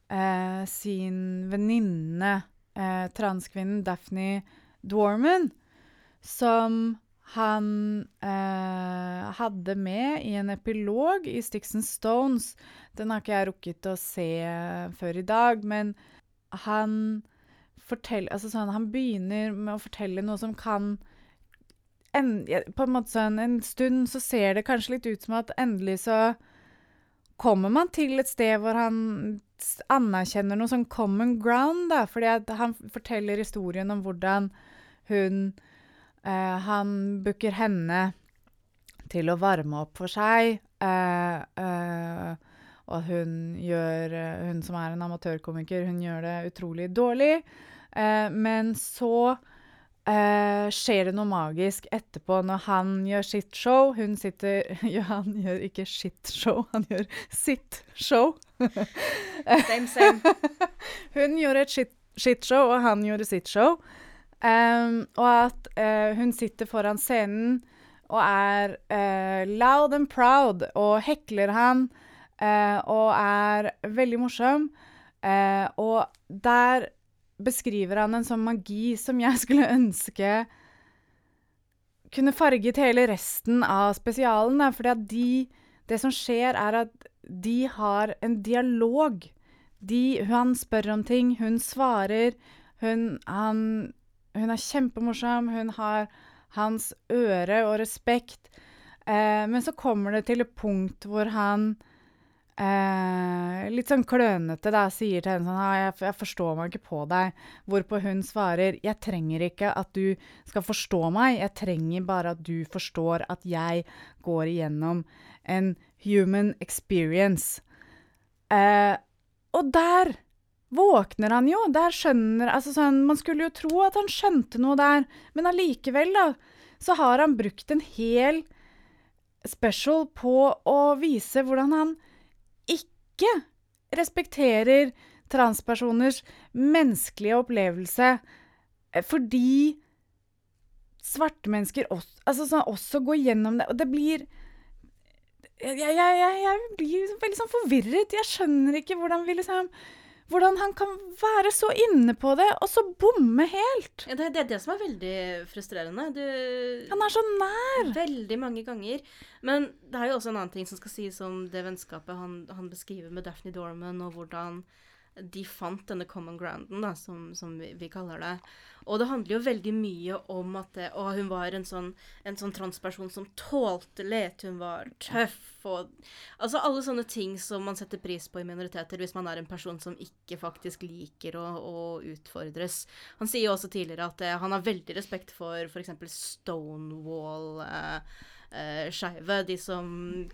eh, sin venninne, eh, transkvinnen Daphne Dwarman som han eh, hadde med i en epilog i Sticks and Stones. Den har ikke jeg rukket å se før i dag, men han forteller Altså sånn, han begynner med å fortelle noe som kan en, På en måte sånn En stund så ser det kanskje litt ut som at endelig så kommer man til et sted hvor han anerkjenner noe sånn common ground, da. Fordi han forteller historien om hvordan hun han booker henne til å varme opp for seg. Uh, uh, og hun gjør Hun som er en amatørkomiker, hun gjør det utrolig dårlig. men så skjer det noe magisk etterpå når han gjør sitt show. Hun sitter [LAUGHS] Ja, han gjør ikke sitt show, han gjør sitt show. same, same. [LAUGHS] hun gjorde et shit-show, og han gjorde sitt show. Um, og at uh, hun sitter foran scenen og er uh, loud and proud og hekler han uh, og er veldig morsom. og der beskriver han en sånn magi som jeg [LAUGHS] skulle ønske kunne farget hele resten av spesialen. For de Det som skjer, er at de har en dialog. de, Han spør om ting, hun svarer. Hun, han, hun er kjempemorsom, hun har hans øre og respekt. Eh, men så kommer det til et punkt hvor han eh, litt sånn klønete da, sier til henne sånn «Ah, jeg, 'Jeg forstår meg ikke på deg', hvorpå hun svarer 'Jeg trenger ikke at du skal forstå meg, jeg trenger bare at du forstår at jeg går igjennom en human experience'. Eh, og der våkner han jo. Der skjønner altså sånn, Man skulle jo tro at han skjønte noe der, men allikevel, da, så har han brukt en hel special på å vise hvordan han ikke respekterer transpersoners menneskelige opplevelse, eh, fordi svarte mennesker også, altså sånn, også går gjennom det. Og det blir Jeg, jeg, jeg, jeg blir veldig sånn forvirret. Jeg skjønner ikke hvordan vi liksom hvordan han kan være så inne på det, og så bomme helt. Ja, det, det er det som er veldig frustrerende. Du, Han er så nær. Veldig mange ganger. Men det er jo også en annen ting som skal sies om det vennskapet han, han beskriver med Daphne Dorman, og hvordan de fant denne common grounden, da, som, som vi, vi, kaller det. Og det handler jo veldig mye om at det, å, hun var en sånn, en sånn transperson som tålte let, hun var tøff og Altså alle sånne ting som man setter pris på i minoriteter hvis man er en person som ikke faktisk liker å, å utfordres. Han sier jo også tidligere at eh, han har veldig respekt for f.eks. Stonewall. Eh, eh, skeive. De som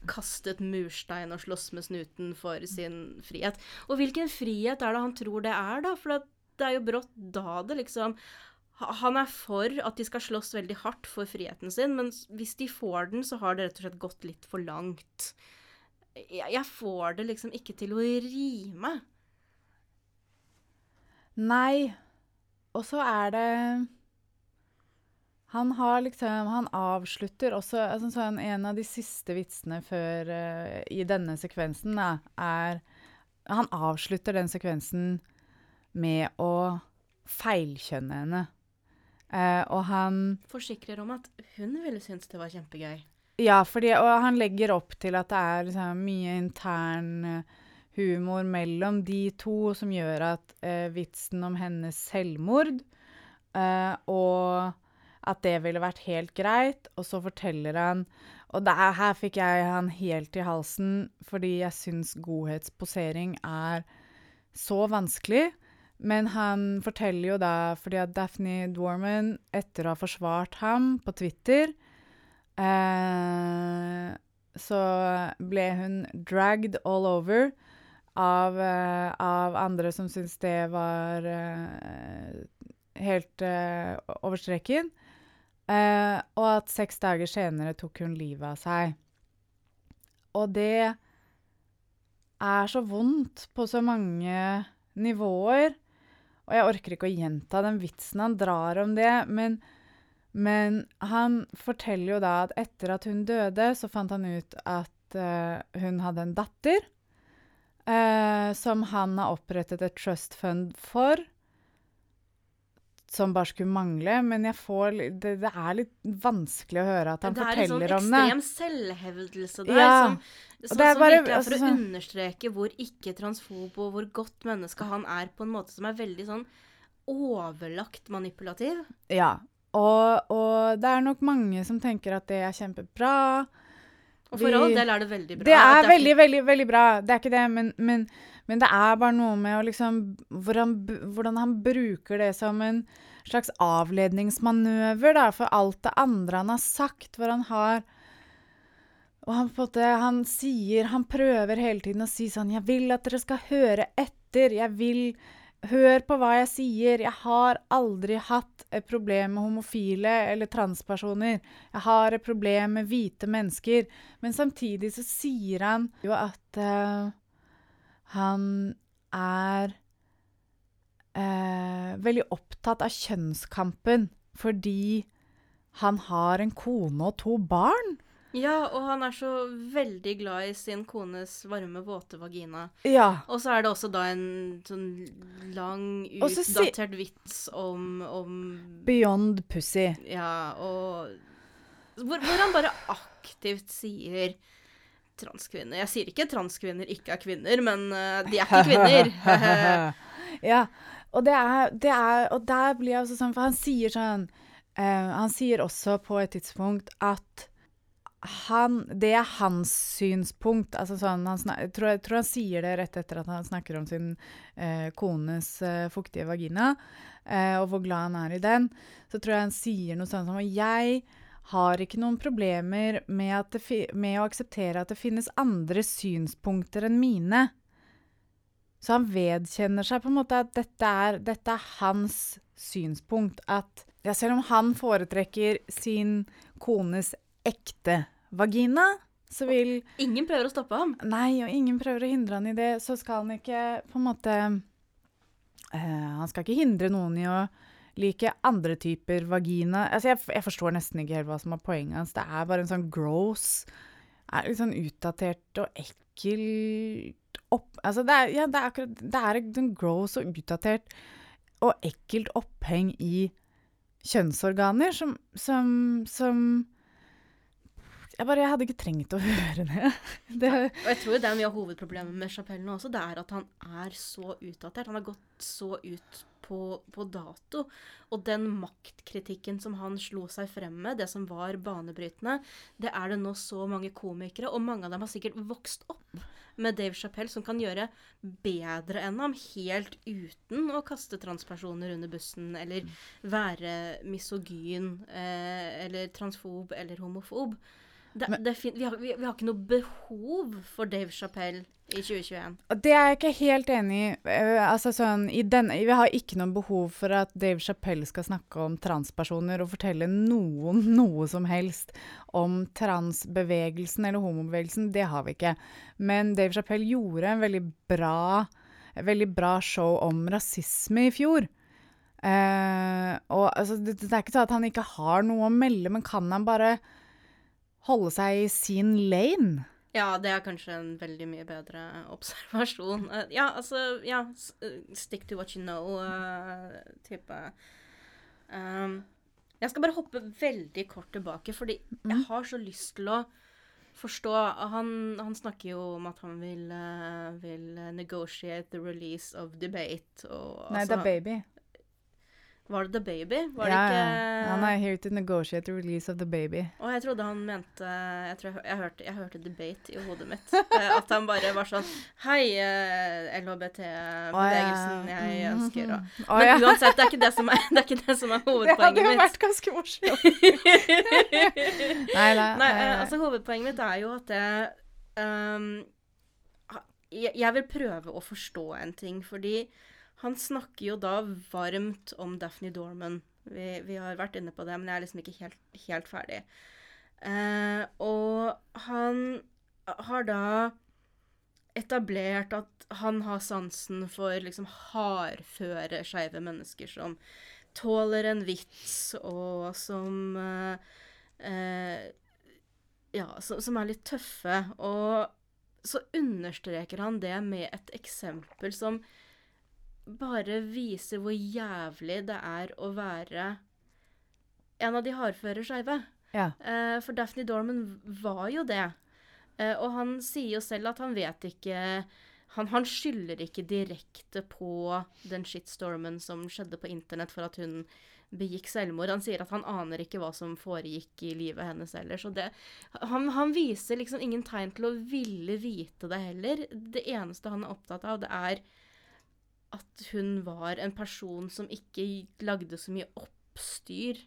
kastet murstein og sloss med snuten for sin frihet. Og hvilken frihet er det han tror det er, da? For det er jo brått da det liksom han er for at de skal slåss veldig hardt for friheten sin, men hvis de får den, så har det rett og slett gått litt for langt. Jeg, får det liksom ikke til å rime. Nei. Og så er det han har liksom Han avslutter også altså sånn, En av de siste vitsene før uh, i denne sekvensen da, er Han avslutter den sekvensen med å feilkjønne henne. Uh, og han Forsikrer om at hun ville synes det var kjempegøy. Ja, fordi, og han legger opp til at det er liksom, mye intern uh, humor mellom de to som gjør at vitsen om hennes selvmord og at det ville vært helt greit. Og så forteller han Og der, her fikk jeg han helt i halsen, fordi jeg syns godhetsposering er så vanskelig. Men han forteller jo da fordi at Daphne Dwarman, etter å ha forsvart ham på Twitter eh, Så ble hun dragged all over av, eh, av andre som syntes det var eh, helt eh, over streken. Uh, og at seks dager senere tok hun livet av seg. Og det er så vondt på så mange nivåer. Og jeg orker ikke å gjenta den vitsen han drar om det, men, men han forteller jo da at etter at hun døde, så fant han ut at eh, hun hadde en datter. Eh, som han har opprettet et trust fund for som bare skulle mangle, men jeg får det, det, er litt vanskelig å høre at han forteller om det. Det er en sånn ekstrem selvhevdelse der, ja. som, som, som bare, virkelig er for altså, å understreke hvor ikke transfob og hvor godt menneske han er, på en måte som er veldig sånn overlagt manipulativ. Ja. Og, og det er nok mange som tenker at det er kjempebra. Og for all del er det veldig bra. Det er, det er veldig, veldig, veldig bra. Det er ikke det, men, men, men det er bare noe med liksom hvordan, hvordan, han bruker det som en slags avledningsmanøver da, for alt det andre han har sagt, hvor han har Og han måte Han sier Han prøver hele tiden å si sånn 'Jeg vil at dere skal høre etter. Jeg vil Hør på hva jeg sier. Jeg har aldri hatt et problem med homofile eller transpersoner. Jeg har et problem med hvite mennesker. Men samtidig så sier han jo at uh, han er uh, veldig opptatt av kjønnskampen fordi han har en kone og to barn. Ja, og han er så veldig glad i sin kones varme, våte vagina. Ja. Og så er det også da en sånn lang, utdatert si vits om, om Beyond pussy. Ja, og hvor, hvor, han bare aktivt sier transkvinner. Jeg sier ikke transkvinner ikke er kvinner, men uh, de er ikke kvinner. [LAUGHS] [LAUGHS] ja, og det er, det er, Og der blir jeg også sånn For han sier sånn uh, Han sier også på et tidspunkt at han, det er hans synspunkt. Altså sånn, jeg, tror, jeg, tror, han sier det rett etter at han snakker om sin eh, kones eh, fuktige vagina, eh, og hvor glad han er i den. Så tror jeg han sier noe sånt som Jeg har ikke noen problemer med, med, å akseptere at det finnes andre synspunkter enn mine. Så han vedkjenner seg på en måte at dette er, dette er hans synspunkt. At ja, selv om han foretrekker sin kones ekte vagina, så vil Ingen prøver å stoppe ham? Nei, og ingen prøver å hindre han i det. Så skal han ikke på en måte uh, Han skal ikke hindre noen i å like andre typer vagina. Altså, jeg, jeg, forstår nesten ikke helt hva som er poenget hans. Det er bare en sånn gross er Litt sånn utdatert og ekkelt opp... Altså, det er, ja, det er akkurat Det er en gross og utdatert og ekkelt oppheng i kjønnsorganer som, som, som jeg bare, jeg hadde ikke trengt å [LAUGHS] høre det. det. og jeg tror det er mye av hovedproblemet med Chapelle nå også. Det er at han er så utdatert. Han har gått så ut på, på, dato. Og den maktkritikken som han slo seg frem med, det som var banebrytende, det er det nå så mange komikere, og mange av dem har sikkert vokst opp med Dave Chapelle, som kan gjøre bedre enn ham, helt uten å kaste transpersoner under bussen, eller være misogyn, eh, eller transfob, eller homofob. Det, det vi, har, vi, vi, har, ikke noe behov for Dave Chapelle i 2021. Det er jeg ikke helt enig i. Uh, altså sånn, i denne, vi har ikke noe behov for at Dave Chapelle skal snakke om transpersoner og fortelle noen [LAUGHS] noe som helst om transbevegelsen eller homobevegelsen. Det har vi ikke. Men Dave Chapelle gjorde en veldig bra, en veldig bra show om rasisme i fjor. Uh, og altså, det, det er ikke sånn at han ikke har noe å melde, men kan han bare holde seg i sin lane. Ja, det er kanskje en veldig mye bedre [LAUGHS] observasjon. Uh, ja, altså Ja, eh, stick to what you know-type. Uh, um, jeg skal bare hoppe veldig kort tilbake, fordi mm. jeg har så lyst til å forstå Han, han snakker jo om at han vil, uh, vil negotiate the release of debate. Og, Nei, altså, det er baby. Var det The Baby? Var ja, det ikke Han er here to negotiate the release of The Baby. Og jeg trodde han mente Jeg tror jeg, jeg, hørte, jeg hørte, debate i hodet mitt. Eh, at han bare var sånn Hei, eh, LHBT-bevegelsen jeg mm-hmm. ønsker å Men uansett, det er ikke det som er, det er, det som er hovedpoenget [LAUGHS] mitt. Det hadde jo vært ganske morsomt. [LAUGHS] nei, nei, nei, uh, altså hovedpoenget mitt er jo at det um, jeg vil prøve å forstå en ting, fordi han snakker jo da varmt om Daphne Dorman. Vi, vi, har vært inne på det, men jeg er liksom ikke helt, helt ferdig. Eh, og han har da etablert at han har sansen for liksom hardføre skeive mennesker som tåler en vits, og som eh, eh, Ja, som, som er litt tøffe. Og så understreker han det med et eksempel som bare viser hvor jævlig det er å være en av de hardføre skeive. Ja. Eh, for Daphne Dorman var jo det. Eh, og han sier jo selv at han vet ikke Han, han skylder ikke direkte på den shitstormen som skjedde på internett for at hun begikk selvmord. Han sier at han aner ikke hva som foregikk i livet hennes ellers. Og det, han, han, viser liksom ingen tegn til å ville vite det heller. Det eneste han er opptatt av, det er at hun var en person som ikke lagde så mye oppstyr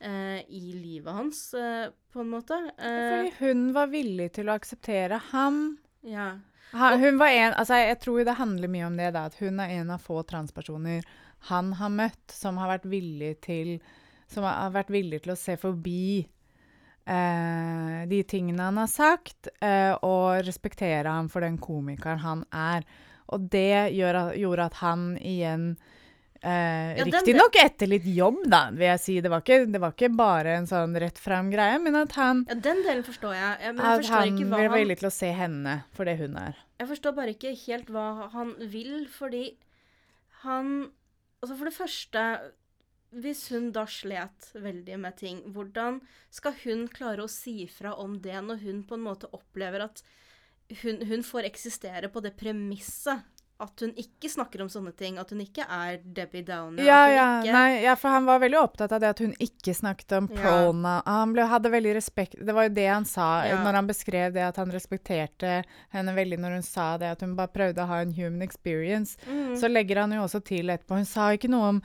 eh, i livet hans, eh, på en måte. Eh, Fordi hun var villig til å akseptere ham. Ja. hun var en, altså jeg tror det handler mye om det, da, at hun er en av få transpersoner han har møtt som har vært villig til som har vært villig til å se forbi eh, de tingene han har sagt, eh, og respektere ham for den komikeren han er. Og det gjør, gjorde at han igjen eh, ja, Riktignok etter litt jobb, da, vil jeg si. Det var ikke, det var ikke bare en sånn rett fram-greie, men at han Ja, Den delen forstår jeg. jeg men jeg at han være villig til å se henne for det hun er. Jeg forstår bare ikke helt hva han vil, fordi han Altså, for det første hvis hun da slet veldig med ting, hvordan skal hun klare å si fra om det når hun på en måte opplever at hun, hun får eksistere på det premisset at hun ikke snakker om sånne ting, at hun ikke er Debbie Downer. Ja, ja, ikke, nei, ja, for han var veldig opptatt av det at hun ikke snakket om Ja. prona. Han ble, hadde veldig respekt Det var jo det han sa Ja. når han beskrev det, at han respekterte henne veldig når hun sa det, at hun bare prøvde å ha en human experience. Mm. Så legger han jo også til etterpå Hun sa ikke noe om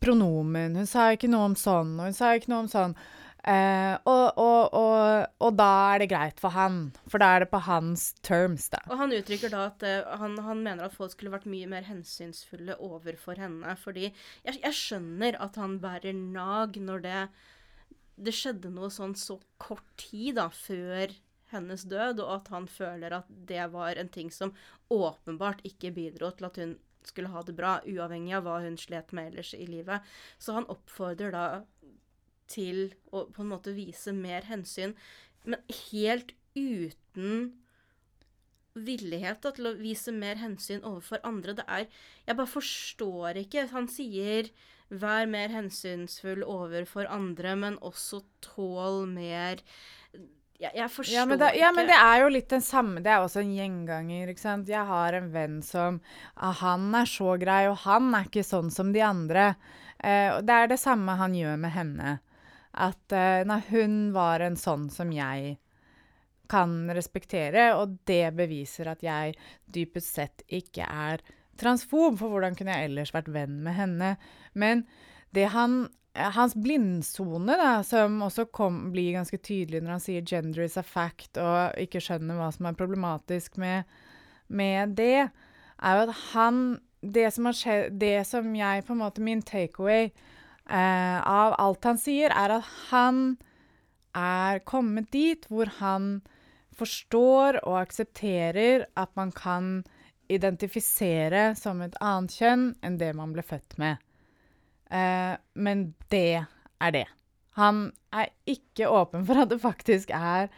pronomen, hun sa ikke noe om sånn, og hun sa ikke noe om sånn. Eh, og, og, og, og da er det greit for han, for da er det på hans terms, da. Og han uttrykker da at uh, han, han mener at folk skulle vært mye mer hensynsfulle overfor henne. Fordi jeg, jeg skjønner at han bærer nag når det Det skjedde noe sånn så kort tid da før hennes død, og at han føler at det var en ting som åpenbart ikke bidro til at hun skulle ha det bra, uavhengig av hva hun slet med ellers i livet. Så han oppfordrer da til å på en måte vise mer hensyn, men helt uten villighet da, til å vise mer hensyn overfor andre. Det er Jeg bare forstår ikke. Han sier 'vær mer hensynsfull overfor andre', men også tål mer Jeg, jeg forstår Ja men, da, ja, men det er jo litt den samme Det er også en gjenganger, ikke sant. Jeg har en venn som ah, Han er så grei, og han er ikke sånn som de andre. Eh, og det er det samme han gjør med henne. At eh, nei, hun var en sånn som jeg kan respektere, og det beviser at jeg dypest sett ikke er transfob, for hvordan kunne jeg ellers vært venn med henne? Men det han hans blindsone, da, som også kom, blir ganske tydelig når han sier 'gender is a fact', og ikke skjønner hva som er problematisk med, med det, er jo at han det som, skjedd, det som jeg på en måte Min takeaway av alt han sier, er at han er kommet dit hvor han forstår og aksepterer at man kan identifisere som et annet kjønn enn det man ble født med. Eh, men det er det. Han er ikke åpen for at det faktisk er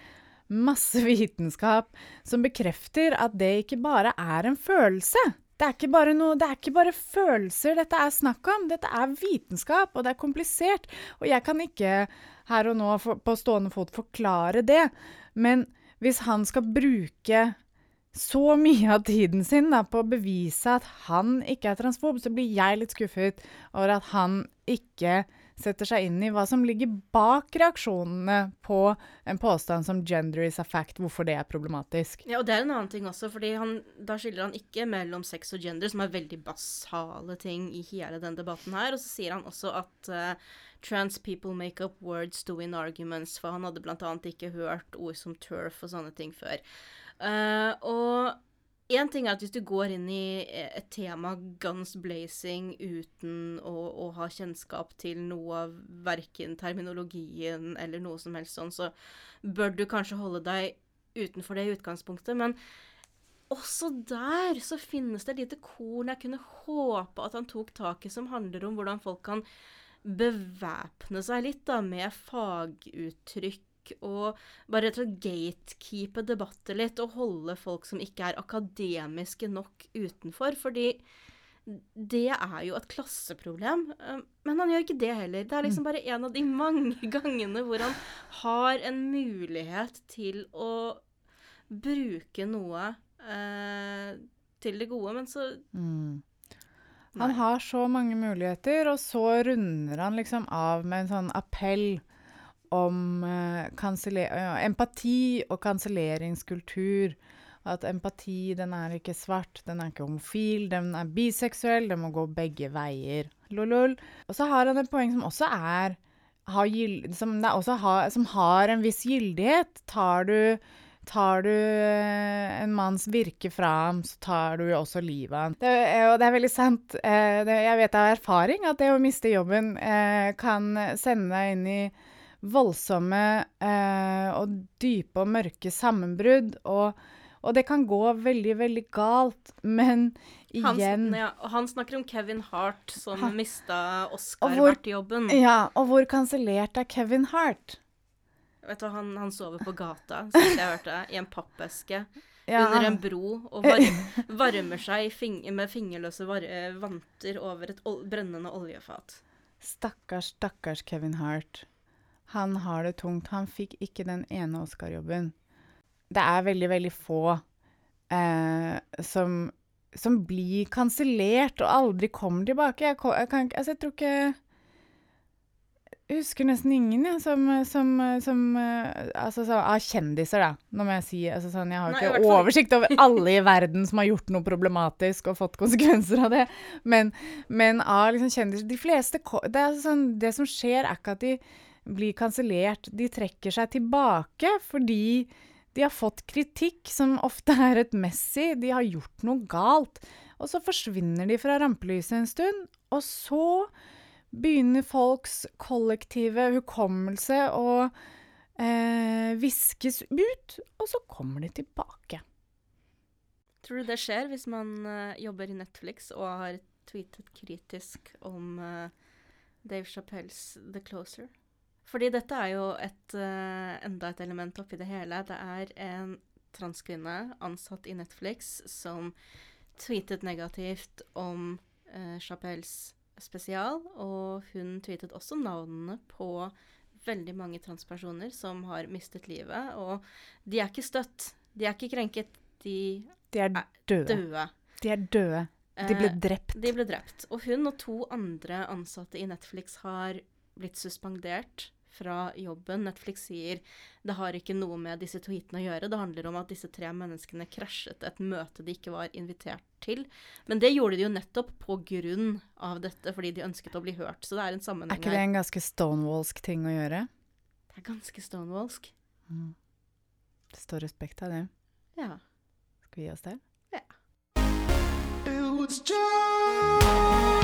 masse vitenskap som bekrefter at det ikke bare er en følelse. Det er noe, det er ikke bare følelser dette er snakk om. Dette er vitenskap, og det er komplisert. Og jeg kan ikke her og nå for, på stående fot forklare det. Men hvis han skal bruke så mye av tiden sin da, på å bevise at han ikke er transfob, så blir jeg litt skuffet over at han ikke setter seg inn i hva som ligger bak reaksjonene på en påstand som 'gender is a fact', hvorfor det er problematisk. Ja, og det er en annen ting også, fordi han, da skiller han ikke mellom sex og gender, som er veldig basale ting i hele denne debatten her. Og så sier han også at uh, trans people make up words to win arguments, for han hadde annet ikke hørt ord som turf og sånne ting før. Uh, og én ting er at hvis du går inn i et tema guns blazing uten å, å ha kjennskap til noe av verken terminologien eller noe som helst sånn, så bør du kanskje holde deg utenfor det i utgangspunktet. Men også der så finnes det et lite korn jeg kunne håpe at han tok tak i, som handler om hvordan folk kan bevæpne seg litt da, med faguttrykk. Og bare rett og slett gatekeepe debatter litt, og holde folk som ikke er akademiske nok utenfor. Fordi det er jo et klasseproblem. eh, Men han gjør ikke det heller. Det er liksom bare en av de mange [LAUGHS] gangene hvor han har en mulighet til å bruke noe eh, til det gode, men så Mm. Han har så mange muligheter, og så runder han liksom av med en sånn appell om eh, empati og kanselleringskultur. At empati, den er ikke svart, den er ikke homofil, den er biseksuell, den må gå begge veier. Lolol. Og så har han et poeng som også er har gild, som, også har, som har en viss gyldighet. Tar du Tar du eh, en manns virke fra ham, så tar du jo også livet av ham. Det, det er veldig sant. Eh, jeg vet av erfaring at det å miste jobben eh, kan sende deg inn i voldsomme eh, og dype og mørke sammenbrudd. Og, og det kan gå veldig, veldig galt. Men han, igjen ja, og han snakker om Kevin Hart som Han- mista Oscar-vertejobben. Ja, og hvor kansellert er Kevin Hart? Vet du, han, han sover på gata, som jeg hørte, i en pappeske [LAUGHS] Ja, under en bro og varm, [LAUGHS] varmer seg fing med fingerløse var eh, vanter over et ol brennende oljefat. Stakkars, stakkars Kevin Hart. Han har det tungt. Han fikk ikke den ene Oscar-jobben. Det er veldig, veldig få eh, som, som blir kansellert og aldri kommer tilbake. Jeg, jeg, kan, altså, jeg tror ikke Jeg husker nesten ingen ja, som, som, som eh, Altså så, av kjendiser, da. Nå må jeg si altså, sånn, Jeg har Nei, ikke oversikt over [LAUGHS] alle i verden som har gjort noe problematisk og fått konsekvenser av det. Men, men av liksom kjendiser De fleste det, sånn, det som skjer, er ikke at de blir kansellert. De trekker seg tilbake fordi de har fått kritikk, som ofte er et messi, De har gjort noe galt. Og så forsvinner de fra rampelyset en stund, og så begynner folks kollektive hukommelse å eh, viskes ut, og så kommer de tilbake. Tror du det skjer hvis man uh, jobber i Netflix og har tweetet kritisk om uh, Dave Chappelles The Closer? Fordi dette er jo et, eh, enda et element oppi det hele. Det er en transkvinne ansatt i Netflix som tweetet negativt om uh, Chappelles spesial, og hun tweetet også navnene på veldig mange transpersoner som har mistet livet, og de er ikke støtt. De er ikke krenket. De De er Er døde. døde. De er døde. De ble Eh, drept. de ble drept. Og hun og to andre ansatte i Netflix har blitt suspendert fra jobben. Netflix sier det har ikke noe med disse tweetene å gjøre. Det handler om at disse tre menneskene krasjet et møte de ikke var invitert til. Men det gjorde de jo nettopp på grunn av dette, fordi de ønsket å bli hørt. Så det er en Er ikke det en ganske stonewallsk ting å gjøre? Det er ganske stonewallsk. Det står respekt av det. Ja. Skal vi gi oss der? It was just